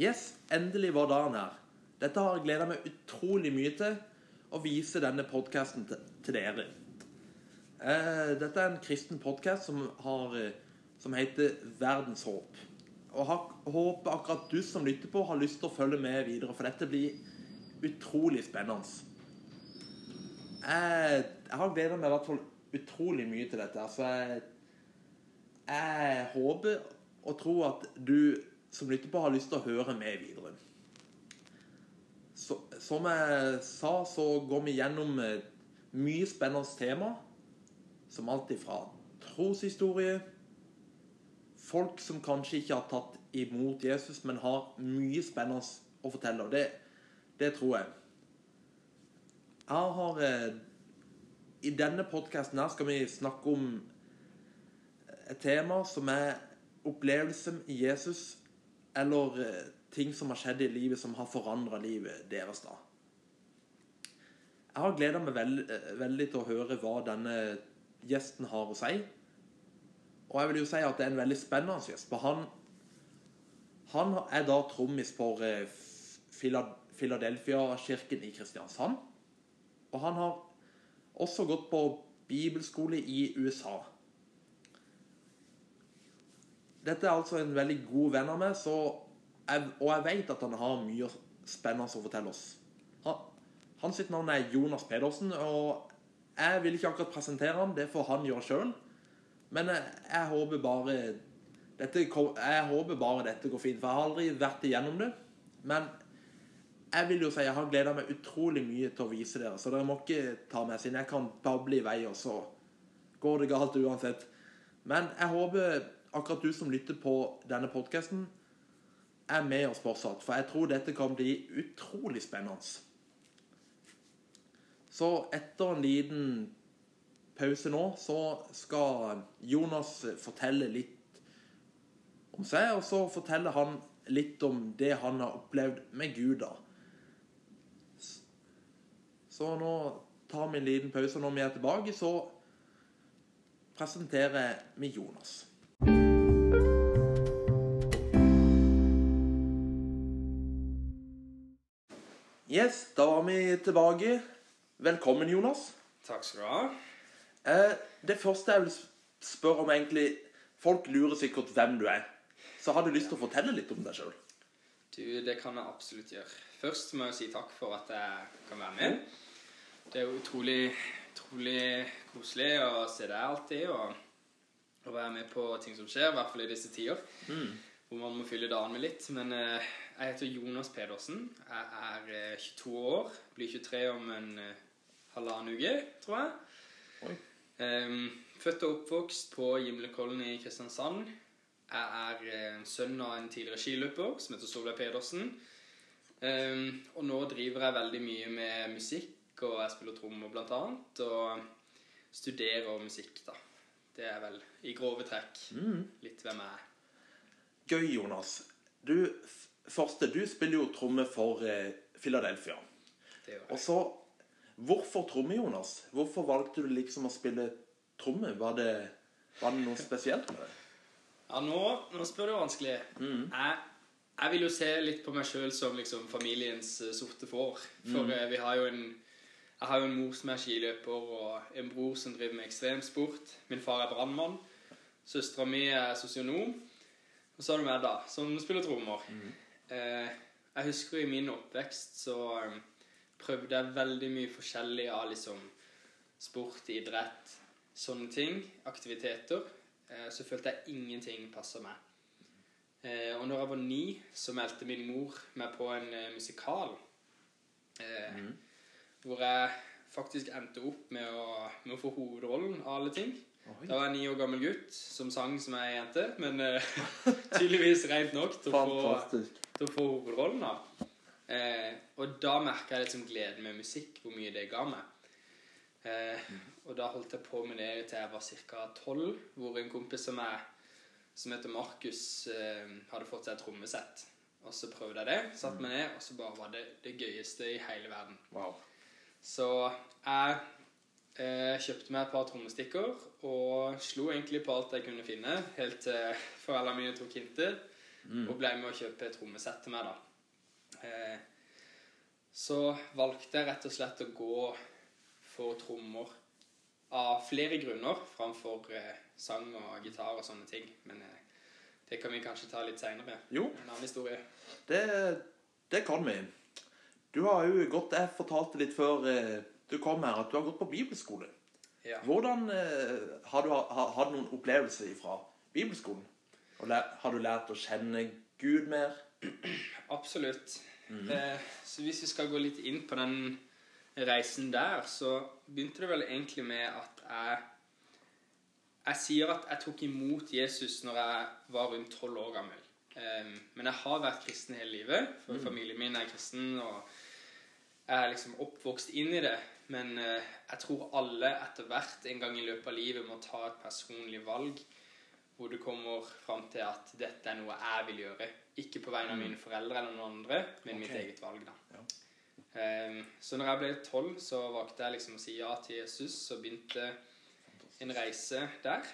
Yes, endelig var dagen her. Dette har jeg gleda meg utrolig mye til. Å vise denne podkasten til, dere. Eh, dette er en kristen podkast som, eh, som heter Verdens håp. Og har, håper akkurat du som lytter på, har lyst til å følge med videre, for dette blir utrolig spennende. Jeg, jeg har gleda meg i hvert fall utrolig mye til dette. Så jeg, jeg håper og tror at du som lytter på, har lyst til å høre med videre. Så, som jeg sa, så går vi gjennom mye spennende tema. Som alltid fra troshistorie, folk som kanskje ikke har tatt imot Jesus, men har mye spennende å fortelle. Og det, det tror jeg. Jeg har eh, I denne podkasten her skal vi snakke om et tema som er opplevelse i Jesus, eller eh, ting som har skjedd i livet som har forandra livet deres. da. Jeg har gleda meg veld, veldig til å høre hva denne gjesten har å si. Og jeg vil jo si at det er en veldig spennende gjest. For han, han er da trommis for eh, Philadelphia-kirken i Kristiansand. Og han har også gått på bibelskole i USA. Dette er altså en veldig god venn av meg, jeg, og jeg vet at han har mye spennende å fortelle oss. Han, han navn er Jonas Pedersen, og jeg vil ikke akkurat presentere ham, det får han gjøre sjøl. Men jeg, jeg, håper bare dette, jeg håper bare dette går fint, for jeg har aldri vært igjennom det. Men jeg vil jo si jeg har gleda meg utrolig mye til å vise dere, så dere må ikke ta meg siden jeg kan bable i vei, og så går det galt uansett. Men jeg håper akkurat du som lytter på denne podkasten, er med oss fortsatt. For jeg tror dette kan bli utrolig spennende. Så etter en liten pause nå, så skal Jonas fortelle litt om seg, og så forteller han litt om det han har opplevd med Gud. da. Så nå tar vi en liten pause. Når vi er tilbake, så presenterer vi Jonas. Yes, da var vi tilbake. Velkommen, Jonas. Takk skal du ha. Eh, det første jeg vil spørre om, egentlig Folk lurer sikkert hvem du er. Så har du lyst til å fortelle litt om deg sjøl? Du, det kan jeg absolutt gjøre. Først må jeg si takk for at jeg kan være med. Det er jo utrolig, utrolig koselig å se deg alltid og, og være med på ting som skjer, i hvert fall i disse tider. Mm. Hvor man må fylle dagen med litt. Men eh, jeg heter Jonas Pedersen. Jeg er 22 eh, år. Blir 23 om en eh, halvannen uke, tror jeg. Um, født og oppvokst på Gimlekollen i Kristiansand. Jeg er en sønn av en tidligere skiløper som heter Solveig Pedersen. Um, og nå driver jeg veldig mye med musikk, og jeg spiller trommer blant annet. Og studerer musikk, da. Det er vel i grove trekk mm. litt hvem jeg er. Gøy, Jonas. Du, første, du spiller jo tromme for eh, Philadelphia. Det gjør jeg. Og så Hvorfor tromme, Jonas? Hvorfor valgte du liksom å spille tromme? Var det, var det noe spesielt med det? Ja, nå, nå spør du vanskelig. Mm. Jeg, jeg, vil jo se litt på meg sjøl som liksom familiens uh, sorte får. For mm. uh, vi har jo en jeg har jo en mor som er skiløper, og en bror som driver med ekstremsport. Min far er brannmann. Søstera mi er sosionom. Og så har du meg, da, som spiller trommer. Mm. Eh, jeg husker i min oppvekst så um, prøvde jeg veldig mye forskjellig av liksom sport, idrett, sånne ting. Aktiviteter. Eh, så følte jeg ingenting passa meg. Eh, og når jeg var ni, så meldte min mor meg på en eh, musikal. Mm. Hvor jeg faktisk endte opp med å, med å få hovedrollen av alle ting. Oi. Da var jeg ni år gammel gutt som sang som ei jente, men uh, tydeligvis rent nok til å, få, til å få hovedrollen. da. Eh, og da merka jeg liksom gleden med musikk, hvor mye det ga meg. Eh, og da holdt jeg på med det til jeg var ca. tolv, hvor en kompis som, jeg, som heter Markus, eh, hadde fått seg et trommesett. Og så prøvde jeg det, satt meg ned, og så bare var det det gøyeste i hele verden. Wow. Så jeg eh, kjøpte meg et par trommestikker og slo egentlig på alt jeg kunne finne, helt til foreldrene mine tok hintet. og ble med å kjøpe et trommesett til meg, da. Eh, så valgte jeg rett og slett å gå for trommer av flere grunner framfor eh, sang og gitar og sånne ting. Men eh, det kan vi kanskje ta litt seinere. En annen historie. Det, det kan vi. Du har jo gått Jeg fortalte litt før eh, du kom her, at du har gått på bibelskole. Ja. Hvordan eh, Har du ha- hatt noen opplevelser fra bibelskolen? Har du lært å kjenne Gud mer? Absolutt. eh, så hvis vi skal gå litt inn på den reisen der, så begynte det vel egentlig med at jeg Jeg sier at jeg tok imot Jesus når jeg var rundt tolv år gammel. Eh, men jeg har vært kristen hele livet, for familien min er kristen, og jeg er liksom oppvokst inn i det. Men eh, jeg tror alle etter hvert en gang i løpet av livet må ta et personlig valg hvor du kommer fram til at dette er noe jeg vil gjøre. Ikke på vegne av mine foreldre eller noen andre, men mitt eget valg. da. Ja. Ehm, så når jeg ble tolv, så valgte jeg liksom å si ja til Jesus og begynte en reise der.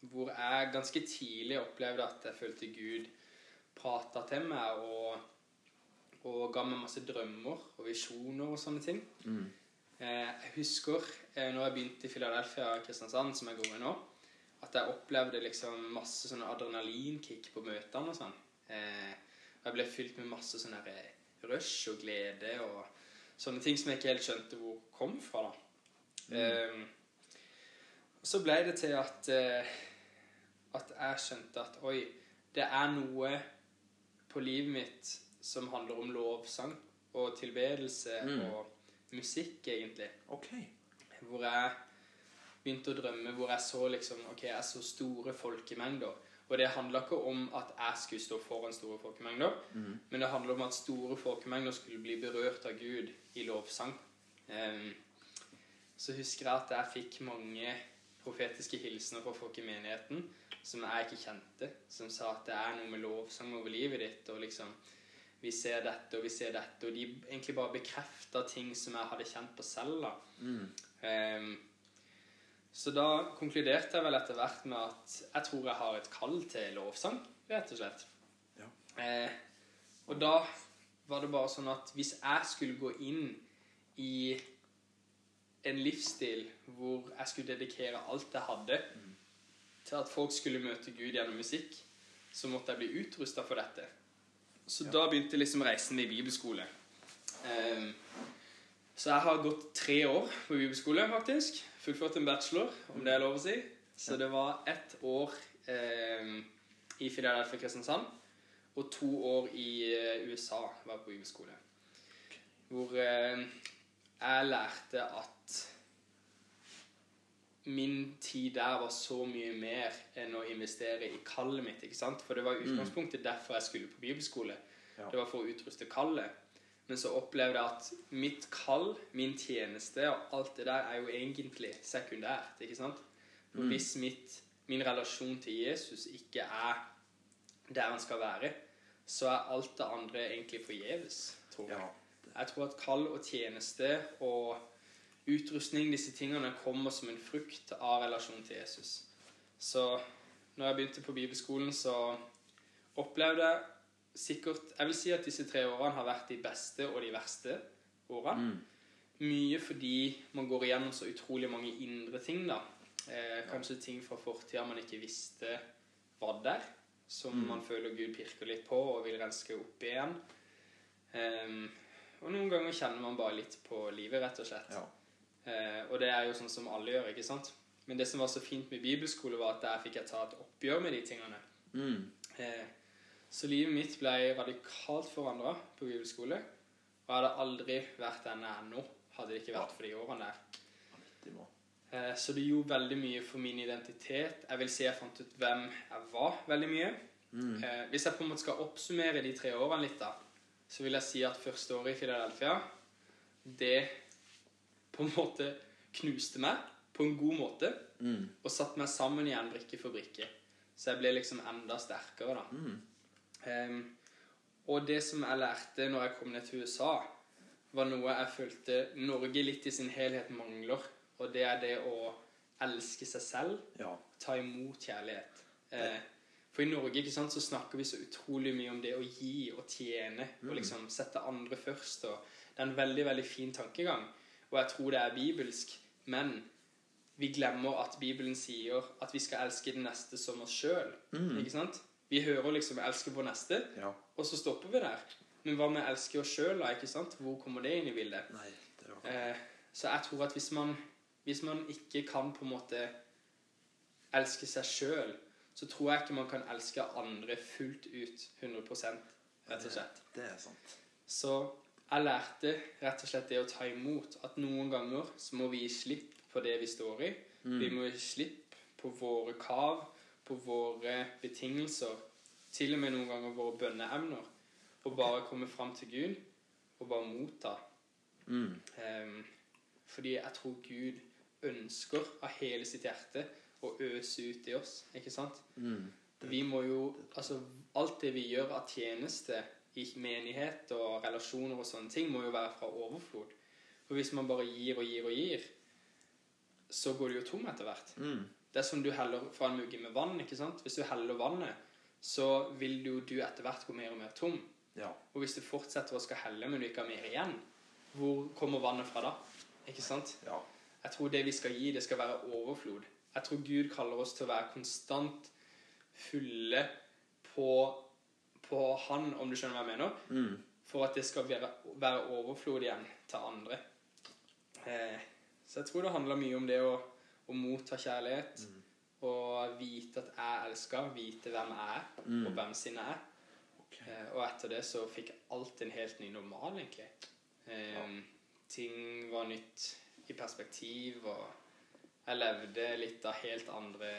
Hvor jeg ganske tidlig opplevde at jeg følte Gud prata til meg og, og ga meg masse drømmer og visjoner og sånne ting. Eh, jeg husker eh, når jeg begynte i Philadelphia Kristiansand, som jeg går med nå, at jeg opplevde liksom masse sånne adrenalinkick på møtene og sånn. Eh, og jeg ble fylt med masse sånne rush og glede og sånne ting som jeg ikke helt skjønte hvor kom fra. da. Eh, og så ble det til at, at jeg skjønte at oi, det er noe på livet mitt som handler om lovsang og tilbedelse Mm. og musikk, egentlig Okay. hvor jeg begynte å drømme, hvor jeg så liksom Ok, jeg så store folkemengder. Og det handla ikke om at jeg skulle stå foran store folkemengder, men det handla om at store folkemengder skulle bli berørt av Gud i lovsang. Um, så husker jeg at jeg fikk mange profetiske hilsener fra folk i menigheten som jeg ikke kjente, som sa at det er noe med lovsang over livet ditt, og liksom vi ser dette og vi ser dette, og de egentlig bare bekrefta ting som jeg hadde kjent på selv. da. Ehm, så da konkluderte jeg vel etter hvert med at jeg tror jeg har et kall til lovsang, rett og slett. Ja. Uh, og da var det bare sånn at hvis jeg skulle gå inn i en livsstil hvor jeg skulle dedikere alt jeg hadde til at folk skulle møte Gud gjennom musikk, så måtte jeg bli utrusta for dette. Så da begynte liksom reisen med bibelskole. Um, så jeg har gått tre år på bibelskole, faktisk. Fullført en bachelor, om det er lov å si. Så det var ett år um, i Philadelphia Kristiansand og to år i eh, USA var jeg på bibelskole. Hvor eh, jeg lærte at min tid der var så mye mer enn å investere i kallet mitt. ikke sant? For det var utgangspunktet derfor jeg skulle på bibelskole. Ja. Det var for å utruste kallet. Men så opplevde jeg at mitt kall, min tjeneste og alt det der er jo egentlig sekundært. ikke sant? For hvis mitt, min relasjon til Jesus ikke er der han skal være, så er alt det andre egentlig forgjeves, tror jeg. Ja. Jeg tror at kall og tjeneste og utrustning, disse tingene, kommer som en frukt av relasjonen til Jesus. Så når jeg begynte på bibelskolen, så opplevde jeg sikkert Jeg vil si at disse tre årene har vært de beste og de verste årene. Mye fordi man går igjennom så utrolig mange indre ting, da. Eh, kanskje ting fra fortida man ikke visste var der. Som man føler Gud pirker litt på og vil renske opp igjen. Ehm, og noen ganger kjenner man bare litt på livet, rett og slett. Ja. Eh, og det er jo sånn som alle gjør, ikke sant? Men det som var så fint med bibelskole, var at der fikk jeg ta et oppgjør med de tingene. Mm. Eh, så livet mitt ble radikalt forandra på bibelskole. Og jeg hadde aldri vært den jeg er nå, hadde det ikke vært for de årene der. Eh, Så det gjorde veldig mye for min identitet. Jeg vil si jeg fant ut hvem jeg var, veldig mye. Mm. Hvis jeg på en måte skal oppsummere de tre årene litt, da, så vil jeg si at første året i Philadelphia, det på en måte knuste meg på en god måte, Mm. og satte meg sammen igjen brikke for brikke. Så jeg ble liksom enda sterkere, da. Mm. Um, og det som jeg lærte når jeg kom ned til USA, var noe jeg følte Norge litt i sin helhet mangler. Og det er det å elske seg selv, Ja. ta imot kjærlighet. Eh, For i Norge ikke sant, så snakker vi så utrolig mye om det å gi og tjene. Og liksom sette andre først. og Det er en veldig veldig fin tankegang. Og jeg tror det er bibelsk. Men vi glemmer at Bibelen sier at vi skal elske den neste som oss sjøl. Sant? Vi hører liksom 'elske vår neste', Ja. og så stopper vi der. Men hva med elske oss sjøl, da? ikke sant? Hvor kommer det inn i bildet? Nei, Eh, så jeg tror at hvis man, hvis man ikke kan på en måte elske seg sjøl, så tror jeg ikke man kan elske andre fullt ut 100 rett og slett. Det er sant. Så jeg lærte rett og slett det å ta imot. At noen ganger så må vi gi slipp på det vi står i. Vi må gi slipp på våre krav, på våre betingelser. Til og med noen ganger våre bønneemner. Og bare komme fram til Gud og bare motta. Mm. Um, fordi jeg tror Gud ønsker av hele sitt hjerte å øse ut i oss. Ikke sant? Mm. Vi må jo Altså, alt det vi gjør av tjeneste i menighet og relasjoner og sånne ting, må jo være fra overflod. For hvis man bare gir og gir og gir, så går det jo tom etter hvert. Mm. Det er som du heller fra en mugge med vann. ikke sant? Hvis du heller vannet, så vil jo du etter hvert gå mer og mer tom. Ja. Og hvis du fortsetter å skal helle, men du ikke har mer igjen, hvor kommer vannet fra da? Ikke sant? Ja. Jeg tror det vi skal gi, det skal være overflod. Jeg tror Gud kaller oss til å være konstant fulle på, på Han, om du skjønner hva jeg mener, Mm. for at det skal være, være overflod igjen til andre. Eh, så jeg tror det handler mye om det å, å motta kjærlighet, og vite at jeg elsker, vite hvem jeg er, og hvem sin jeg er. Okay. Eh, og etter det så fikk alt en helt ny normal, egentlig. Eh, Ting var nytt i perspektiv, og jeg levde litt av helt andre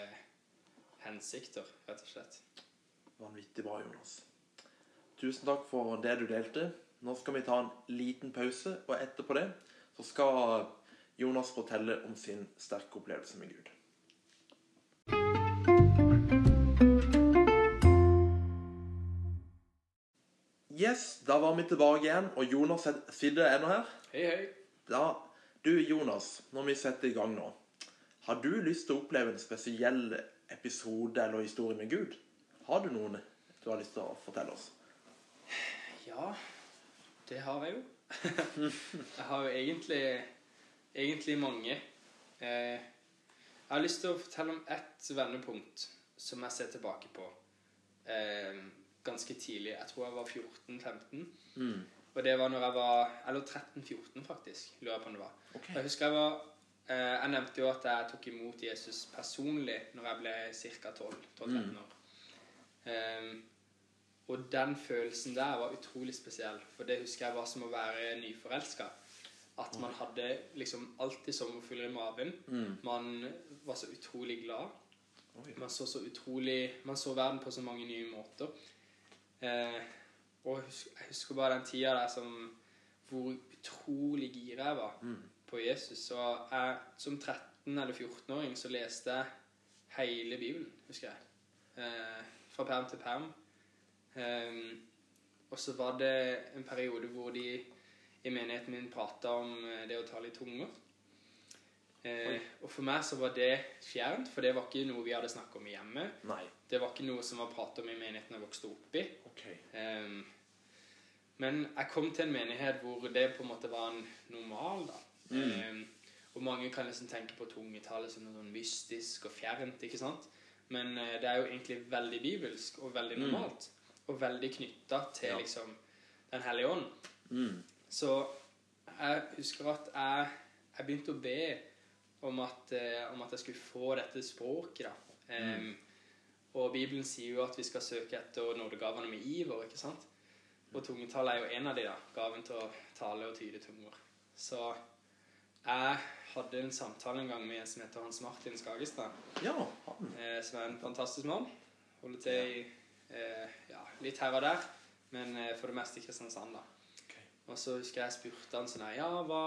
hensikter, rett og slett. Vanvittig bra, Jonas. Tusen takk for det du delte. Nå skal vi ta en liten pause, og etterpå det så skal Jonas fortelle om sin sterke opplevelse med Gud. Yes, da var vi tilbake igjen, og Jonas sitter ennå her. Hei, hei. Da, du Jonas, når vi setter i gang nå, har du lyst til å oppleve en spesiell episode eller historie med Gud? Har du noen du har lyst til å fortelle oss? Ja, det har jeg jo. jeg har jo egentlig, egentlig mange. Eh, jeg har lyst til å fortelle om ett vendepunkt som jeg ser tilbake på eh, ganske tidlig. Jeg tror jeg var 14-15. Mm. Og det var når jeg var Eller 13-14, faktisk. Lurer jeg på om det var. Okay. Jeg husker jeg var Jeg nevnte jo at jeg tok imot Jesus personlig når jeg ble ca. 12-13 år. Ehm, og den følelsen der var utrolig spesiell. For det husker jeg var som å være nyforelska. At man hadde liksom alltid sommerfugler i magen. Man var så utrolig glad. Man så så utrolig Man så verden på så mange nye måter. Eh, og jeg husker, bare den tida der som Hvor utrolig gira jeg var på Jesus. Og jeg, som 13- eller 14-åring så leste jeg hele Bibelen, husker jeg. Eh, fra perm til perm. Eh, og så var det en periode hvor de i menigheten min prata om eh, det å tale i tunger. Eh, og for meg så var det fjernt, for det var ikke noe vi hadde snakket om i hjemmet. Nei. Det var ikke noe som var pratet om i menigheten jeg vokste opp i. Okay. Ehm, men jeg kom til en menighet hvor det på en måte var en normal, da. Ehm, og mange kan liksom tenke på tungetallet som noe sånn mystisk og fjernt, ikke sant? Men uh, det er jo egentlig veldig bibelsk og veldig normalt. Og veldig knytta til Ja. liksom Den hellige ånd. Mm. Så jeg husker at jeg, jeg begynte å be om at, uh, om at jeg skulle få dette språket, da. Em, Og Bibelen sier jo at vi skal søke etter nådegavene med iver, ikke sant? Og tungetall er jo en av de, da. Gaven til å tale og tyde tunger. Så jeg hadde en samtale en gang med en som heter Hans Martin Skagestad, Ja, han. eh, som er en fantastisk mann. Holder til i eh, ja, litt her og der, men eh, for det meste i Kristiansand, da. Okay. Og så husker jeg spurte han sånn her Ja, hva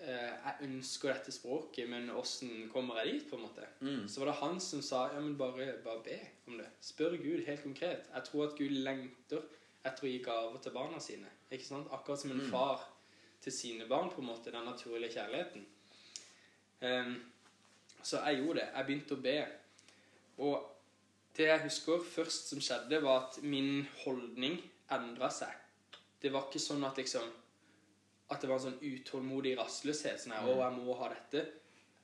Jeg ønsker dette språket, men åssen kommer jeg dit, på en måte? Mm. Så var det han som sa ja, men bare, bare be om det. Spør Gud helt konkret. Jeg tror at Gud lengter etter å gi gaver til barna sine. Ikke sant? Akkurat som en far til sine barn, på en måte. Den naturlige kjærligheten. Um, så jeg gjorde det. Jeg begynte å be. Og Det jeg husker først som skjedde, var at min holdning endra seg. Det var ikke sånn at liksom At det var en sånn utålmodig rastløshet. Sånn her, 'Å, jeg må ha dette'.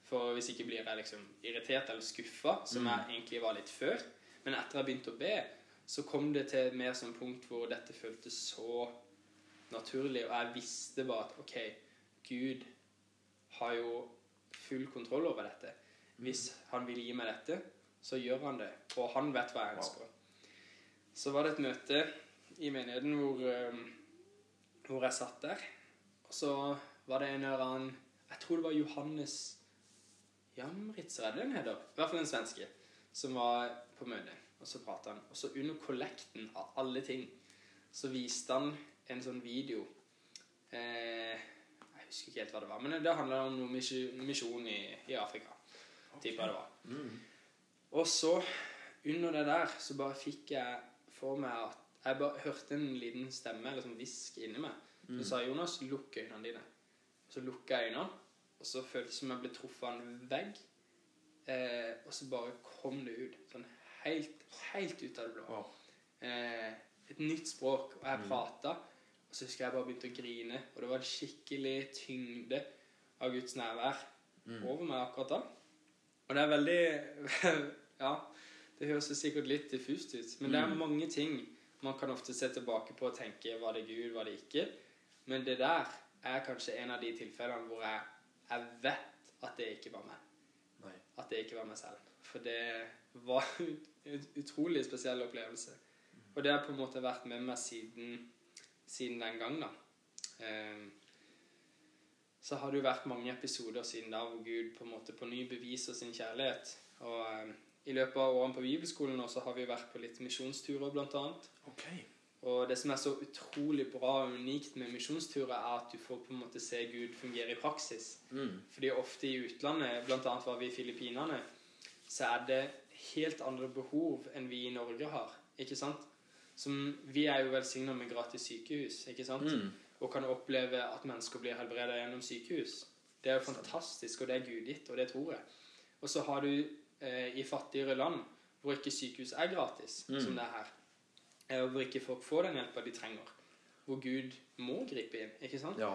For hvis ikke blir jeg liksom irritert eller skuffa, som jeg egentlig var litt før. Men etter jeg begynte å be, så kom det til et mer sånn punkt hvor dette føltes så naturlig, og jeg visste bare at OK, Gud har jo full kontroll over dette. Hvis han vil gi meg dette, så gjør han det. Og han vet hva jeg ønsker. Så var det et møte i menigheten hvor, eh, hvor jeg satt der. Og så var det en eller annen Jeg tror det var Johannes Jamritz, er det den heter? I hvert fall en svenske. Som var på møte. Og så prata han. Og så under kollekten av alle ting så viste han en sånn video. Eh, jeg husker ikke helt hva det var, men det handla om noe misjon i, i Afrika. Okay. det var. Og så, under det der, så bare fikk jeg for meg at Jeg bare hørte en liten stemme, eller sånn hvisk inni meg. Så sa Jonas, lukk øynene dine. Så lukka jeg øynene, og så føltes det som jeg ble truffet av en vegg. Eh, og så bare kom det ut. Sånn helt, helt ut av det blå. Wow. Eh, et nytt språk. Og jeg prata, og så husker jeg bare begynte å grine. Og det var en skikkelig tyngde av Guds nærvær over meg akkurat da. Og det er veldig Ja, det høres sikkert litt diffust ut, men det er mange ting man kan ofte se tilbake på og tenke var det Gud, var det ikke? Men det der er kanskje en av de tilfellene hvor jeg, jeg vet at det ikke var meg. Nei. At det ikke var meg selv. For det var en utrolig spesiell opplevelse. Og det har på en måte vært med meg siden, siden den gang, da. Ehm, så har det jo vært mange episoder siden da hvor Gud på en måte på ny beviser sin kjærlighet. Og ehm, i løpet av årene på bibelskolen nå så har vi vært på litt misjonsturer, blant annet. Ok. Og det som er så utrolig bra og unikt med misjonsturer, er at du får på en måte se Gud fungere i praksis. Mm. Fordi ofte i utlandet, blant annet var vi i Filippinene, så er det helt andre behov enn vi i Norge har. Ikke sant? Som, vi er jo velsigna med gratis sykehus, ikke sant? Mm. Og kan oppleve at mennesker blir helbredet gjennom sykehus. Det er jo fantastisk, og det er gudgitt, og det tror jeg. Og så har du eh, i fattigere land hvor ikke sykehus er gratis, som det er her, eh, og hvor ikke folk får den hjelpa de trenger, hvor Gud må gripe inn, ikke sant? Ja.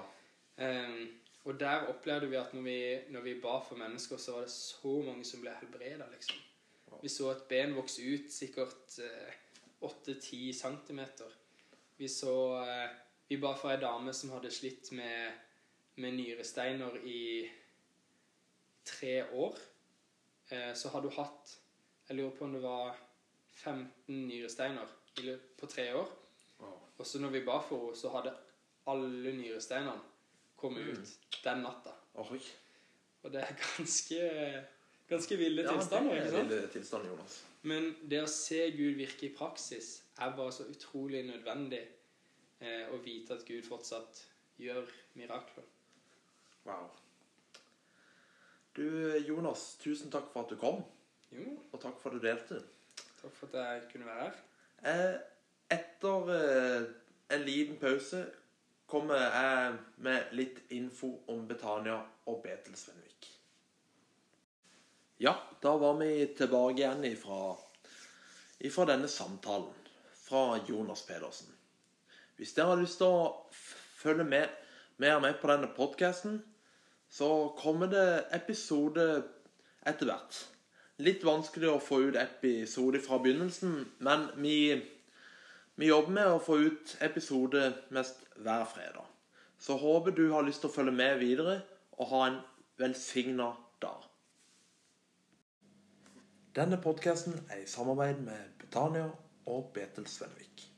Um, og der opplevde vi at når vi, når vi ba for mennesker, så var det så mange som ble helbreda, liksom. Vi så et ben vokse ut sikkert eh, 8-10 centimeter. Vi så eh, Vi ba for ei dame som hadde slitt med, med nyresteiner i tre år. Eh, så hadde hun hatt Jeg lurer på om det var 15 nyresteiner på tre år. Og så når vi ba for henne, så hadde alle nyresteinene kommet Mm. ut den natta. Og det er ganske, ganske ville Ja, tilstander. det er ville tilstander, tilstand, Jonas. Men det å se Gud virke i praksis er bare så utrolig nødvendig. Eh, å vite at Gud fortsatt gjør mirakler. Wow. Du, Jonas, tusen takk for at du kom, Jo, og takk for at du delte. takk for at jeg kunne være her. Eh, etter eh, en liten pause kommer jeg med litt info om Betania og Betelsvenvik. Ja, da var vi tilbake igjen ifra, ifra denne samtalen fra Jonas Pedersen. Hvis dere har lyst til å følge med, mer med på denne podcasten, så kommer det episode etter hvert. Litt vanskelig å få ut episode fra begynnelsen, men vi, vi jobber med å få ut episode mest hver fredag. Så håper du har lyst til å følge med videre, og ha en velsigna dag. Denne podcasten er i samarbeid med Betania og Betel Svenvik.